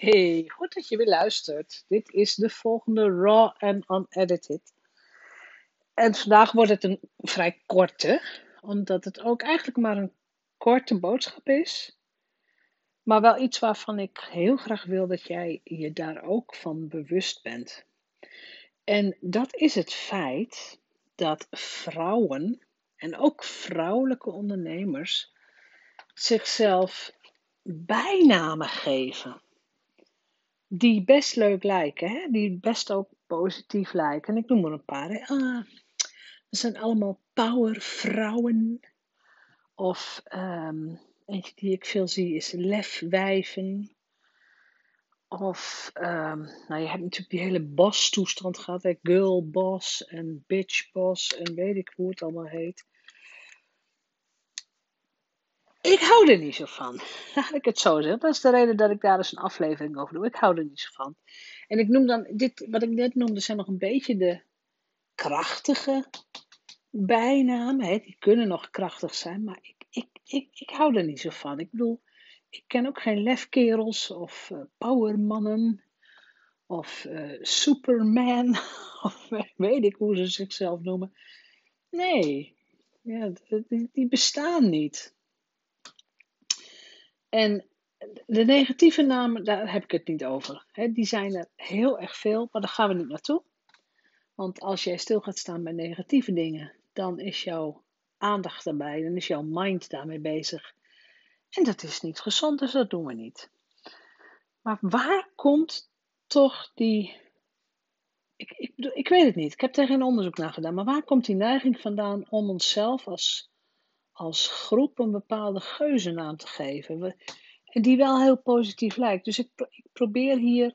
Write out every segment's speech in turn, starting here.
Hey, goed dat je weer luistert. Dit is de volgende Raw and Unedited. En vandaag wordt het een vrij korte, omdat het ook eigenlijk maar een korte boodschap is. Maar wel iets waarvan ik heel graag wil dat jij je daar ook van bewust bent. En dat is het feit dat vrouwen en ook vrouwelijke ondernemers zichzelf bijnamen geven die best leuk lijken, hè? die best ook positief lijken. En ik noem er een paar. Ah, dat zijn allemaal powervrouwen. Of um, eentje die ik veel zie is lefwijven. Of, um, nou je hebt natuurlijk die hele boss-toestand gehad. Hè? Girl boss en bitch boss en weet ik hoe het allemaal heet. Ik hou er niet zo van. Laat ik het zo zeggen. Dat is de reden dat ik daar eens een aflevering over doe. Ik hou er niet zo van. En ik noem dan, dit, wat ik net noemde, zijn nog een beetje de krachtige bijnamen. Hè? Die kunnen nog krachtig zijn, maar ik, ik, ik, ik hou er niet zo van. Ik bedoel, ik ken ook geen lefkerels of uh, powermannen of uh, superman of weet ik hoe ze zichzelf noemen. Nee, ja, die bestaan niet. En de negatieve namen, daar heb ik het niet over. die zijn er heel erg veel, maar daar gaan we niet naartoe. Want als jij stil gaat staan bij negatieve dingen, dan is jouw aandacht daarbij, dan is jouw mind daarmee bezig. En dat is niet gezond, dus dat doen we niet. Maar waar komt toch die. Ik, ik, ik weet het niet, ik heb er geen onderzoek naar gedaan, maar waar komt die neiging vandaan om onszelf als als groep een bepaalde geuzennaam te geven. en die wel heel positief lijkt. Dus ik, ik, probeer hier,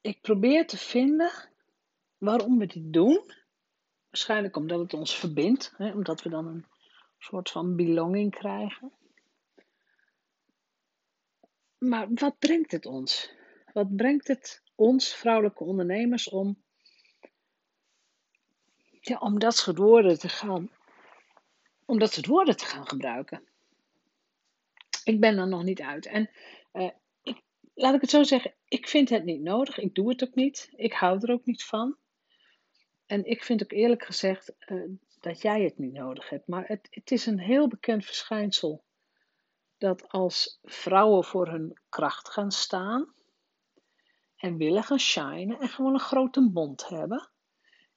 ik probeer te vinden waarom we dit doen. Waarschijnlijk omdat het ons verbindt, hè, omdat we dan een soort van belonging krijgen. Maar wat brengt het ons? Wat brengt het ons, vrouwelijke ondernemers, om, ja, om dat soort woorden te gaan om dat soort woorden te gaan gebruiken. Ik ben er nog niet uit. En ik, laat ik het zo zeggen, ik vind het niet nodig. Ik doe het ook niet. Ik hou er ook niet van. En ik vind ook eerlijk gezegd uh, dat jij het niet nodig hebt. Maar het, het is een heel bekend verschijnsel dat als vrouwen voor hun kracht gaan staan en willen gaan shinen en gewoon een grote mond hebben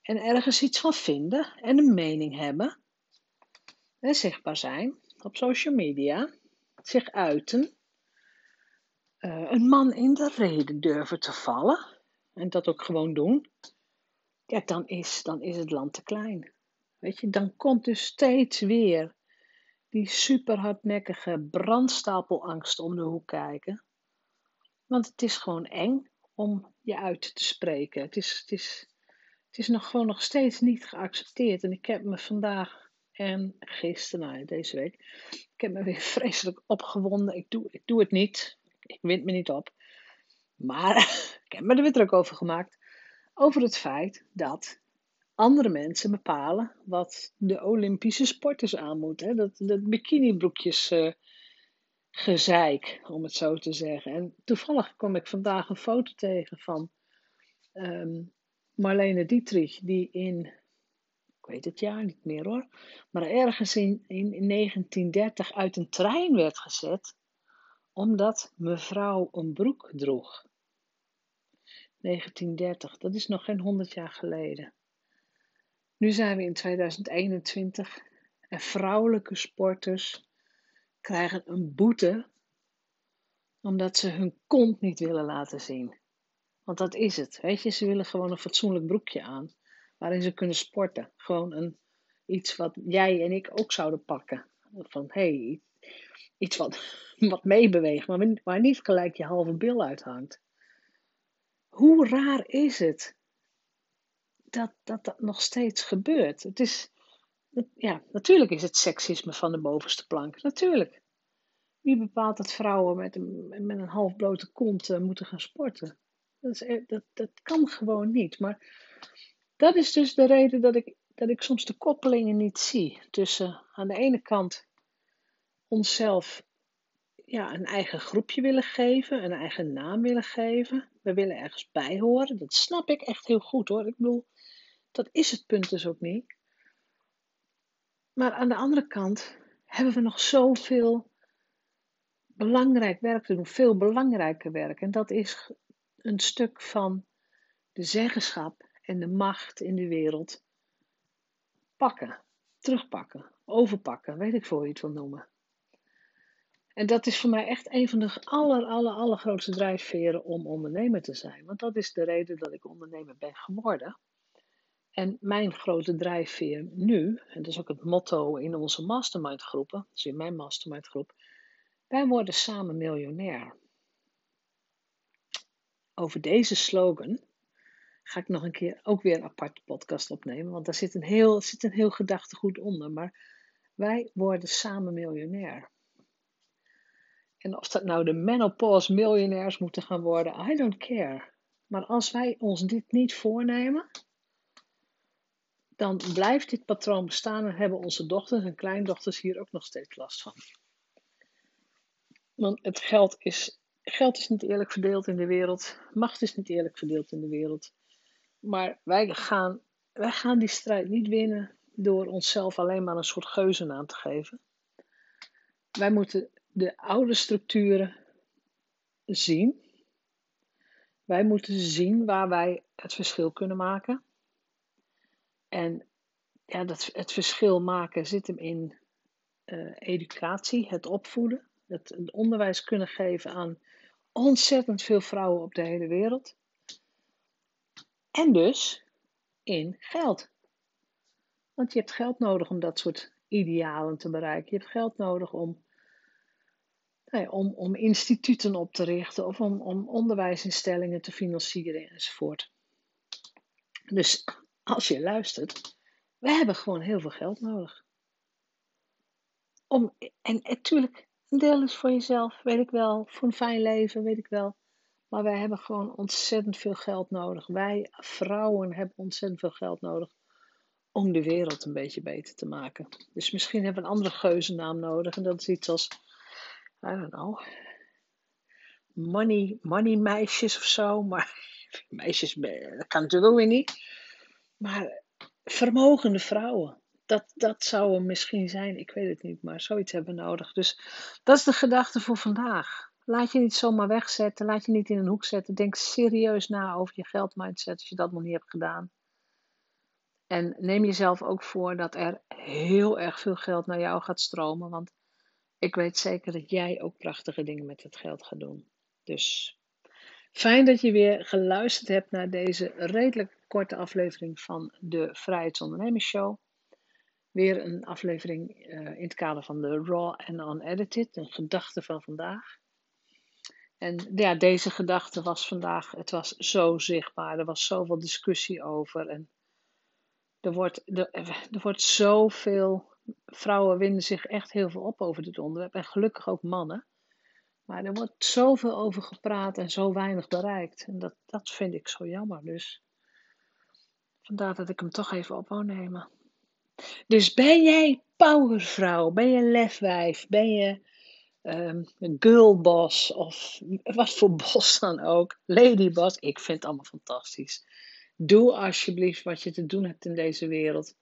en ergens iets van vinden en een mening hebben, zichtbaar zijn op social media, zich uiten, uh, een man in de reden durven te vallen en dat ook gewoon doen, ja, dan is, dan is het land te klein. Weet je, dan komt dus steeds weer die super hardnekkige brandstapelangst om de hoek kijken. Want het is gewoon eng om je uit te spreken. Het is, het is, het is nog gewoon nog steeds niet geaccepteerd. En ik heb me vandaag en gisteren, nou, deze week, ik heb me weer vreselijk opgewonden. Ik doe, ik doe het niet. Ik wind me niet op. Maar ik heb me er weer druk over gemaakt. Over het feit dat andere mensen bepalen wat de Olympische sporters aan moeten. Dat, dat bikinibroekjes uh, gezeik, om het zo te zeggen. En toevallig kwam ik vandaag een foto tegen van um, Marlene Dietrich, die in ik weet het jaar niet meer hoor, maar ergens in, in, 1930 uit een trein werd gezet omdat mevrouw een broek droeg. 1930, dat is nog geen 100 jaar geleden. Nu zijn we in 2021 en vrouwelijke sporters krijgen een boete omdat ze hun kont niet willen laten zien. Want dat is het, weet je, ze willen gewoon een fatsoenlijk broekje aan waarin ze kunnen sporten. Gewoon een, iets wat jij en ik ook zouden pakken. Van hé, hey, iets wat, wat meebeweegt, maar waar niet gelijk je halve bil uithangt. Hoe raar is het dat, dat dat nog steeds gebeurt? Het is, ja, natuurlijk is het seksisme van de bovenste plank. Natuurlijk. Wie bepaalt dat vrouwen met een, met een half blote kont uh, moeten gaan sporten? Dat, is, e-, dat, dat kan gewoon niet. Maar dat is dus de reden dat ik, dat ik soms de koppelingen niet zie tussen aan de ene kant onszelf ja, een eigen groepje willen geven, een eigen naam willen geven. We willen ergens bij horen. Dat snap ik echt heel goed hoor. Ik bedoel, dat is het punt dus ook niet. Maar aan de andere kant hebben we nog zoveel belangrijk werk te doen, veel belangrijker werk. En dat is een stuk van de zeggenschap en de macht in de wereld pakken, terugpakken, overpakken, weet ik voor je het wil noemen. En dat is voor mij echt een van de aller, aller, allergrootste drijfveren om ondernemer te zijn. Want dat is de reden dat ik ondernemer ben geworden. En mijn grote drijfveer nu, en dat is ook het motto in onze mastermind groepen, dus in mijn mastermind groep, wij worden samen miljonair. Over deze slogan ga ik nog een keer ook weer een aparte podcast opnemen, want daar zit een heel, zit een heel gedachtegoed onder. Maar wij worden samen miljonair. En of dat nou de menopause miljonairs moeten gaan worden, I don't care. Maar als wij ons dit niet voornemen, dan blijft dit patroon bestaan en hebben onze dochters en kleindochters hier ook nog steeds last van. Want het geld is, geld is niet eerlijk verdeeld in de wereld, macht is niet eerlijk verdeeld in de wereld. Maar wij gaan, wij gaan die strijd niet winnen door onszelf alleen maar een soort geuzennaam te geven. Wij moeten de oude structuren zien. Wij moeten zien waar wij het verschil kunnen maken. En ja, dat, het verschil maken zit hem in uh, educatie, het opvoeden, het onderwijs kunnen geven aan ontzettend veel vrouwen op de hele wereld. En dus in geld. Want je hebt geld nodig om dat soort idealen te bereiken. Je hebt geld nodig om, nou ja, om, om instituten op te richten of om, om onderwijsinstellingen te financieren enzovoort. Dus als je luistert, we hebben gewoon heel veel geld nodig. Om, en natuurlijk, een deel is voor jezelf, weet ik wel. Voor een fijn leven, weet ik wel. Maar wij hebben gewoon ontzettend veel geld nodig. Wij vrouwen hebben ontzettend veel geld nodig om de wereld een beetje beter te maken. Dus misschien hebben we een andere geuzennaam nodig. En dat is iets als, I don't know, money, money meisjes of zo. Maar meisjes, dat kan natuurlijk ook weer niet. Maar vermogende vrouwen. Dat, dat zou hem misschien zijn, ik weet het niet, maar zoiets hebben we nodig. Dus dat is de gedachte voor vandaag. Laat je niet zomaar wegzetten, laat je niet in een hoek zetten. Denk serieus na over je geldmindset als je dat nog niet hebt gedaan. En neem jezelf ook voor dat er heel erg veel geld naar jou gaat stromen. Want ik weet zeker dat jij ook prachtige dingen met het geld gaat doen. Dus fijn dat je weer geluisterd hebt naar deze redelijk korte aflevering van de Vrijheidsondernemersshow. Weer een aflevering uh, in het kader van de Raw and Unedited, een gedachte van vandaag. En ja, deze gedachte was vandaag, het was zo zichtbaar, er was zoveel discussie over. En er wordt, er, wordt zoveel, vrouwen winden zich echt heel veel op over dit onderwerp. En gelukkig ook mannen. Maar er wordt zoveel over gepraat en zo weinig bereikt. En dat, dat vind ik zo jammer. Dus vandaar dat ik hem toch even op wou nemen. Dus ben jij powervrouw? Ben je lefwijf? Ben je um, girlboss? Of wat voor boss dan ook? Ladyboss? Ik vind het allemaal fantastisch. Doe alsjeblieft wat je te doen hebt in deze wereld.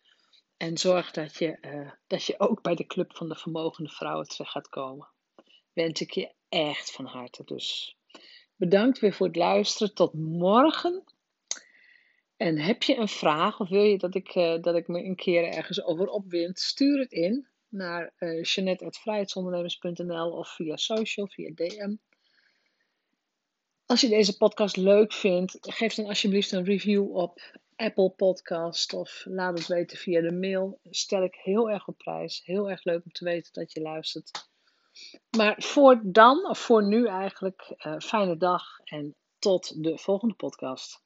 En zorg dat je, uh, dat je ook bij de club van de vermogende vrouwen terecht gaat komen. Wens ik je echt van harte. Dus bedankt weer voor het luisteren. Tot morgen. En heb je een vraag of wil je dat ik, uh, dat ik me een keer ergens over opwind? Stuur het in naar uh, eh, Jeanette.vrijheidsondernemers.nl of via social, via DM. Als je deze podcast leuk vindt, geef dan alsjeblieft een review op Apple Podcast of laat het weten via de mail. Stel ik heel erg op prijs. Heel erg leuk om te weten dat je luistert. Maar voor dan, of voor nu eigenlijk, uh, fijne dag en tot de volgende podcast.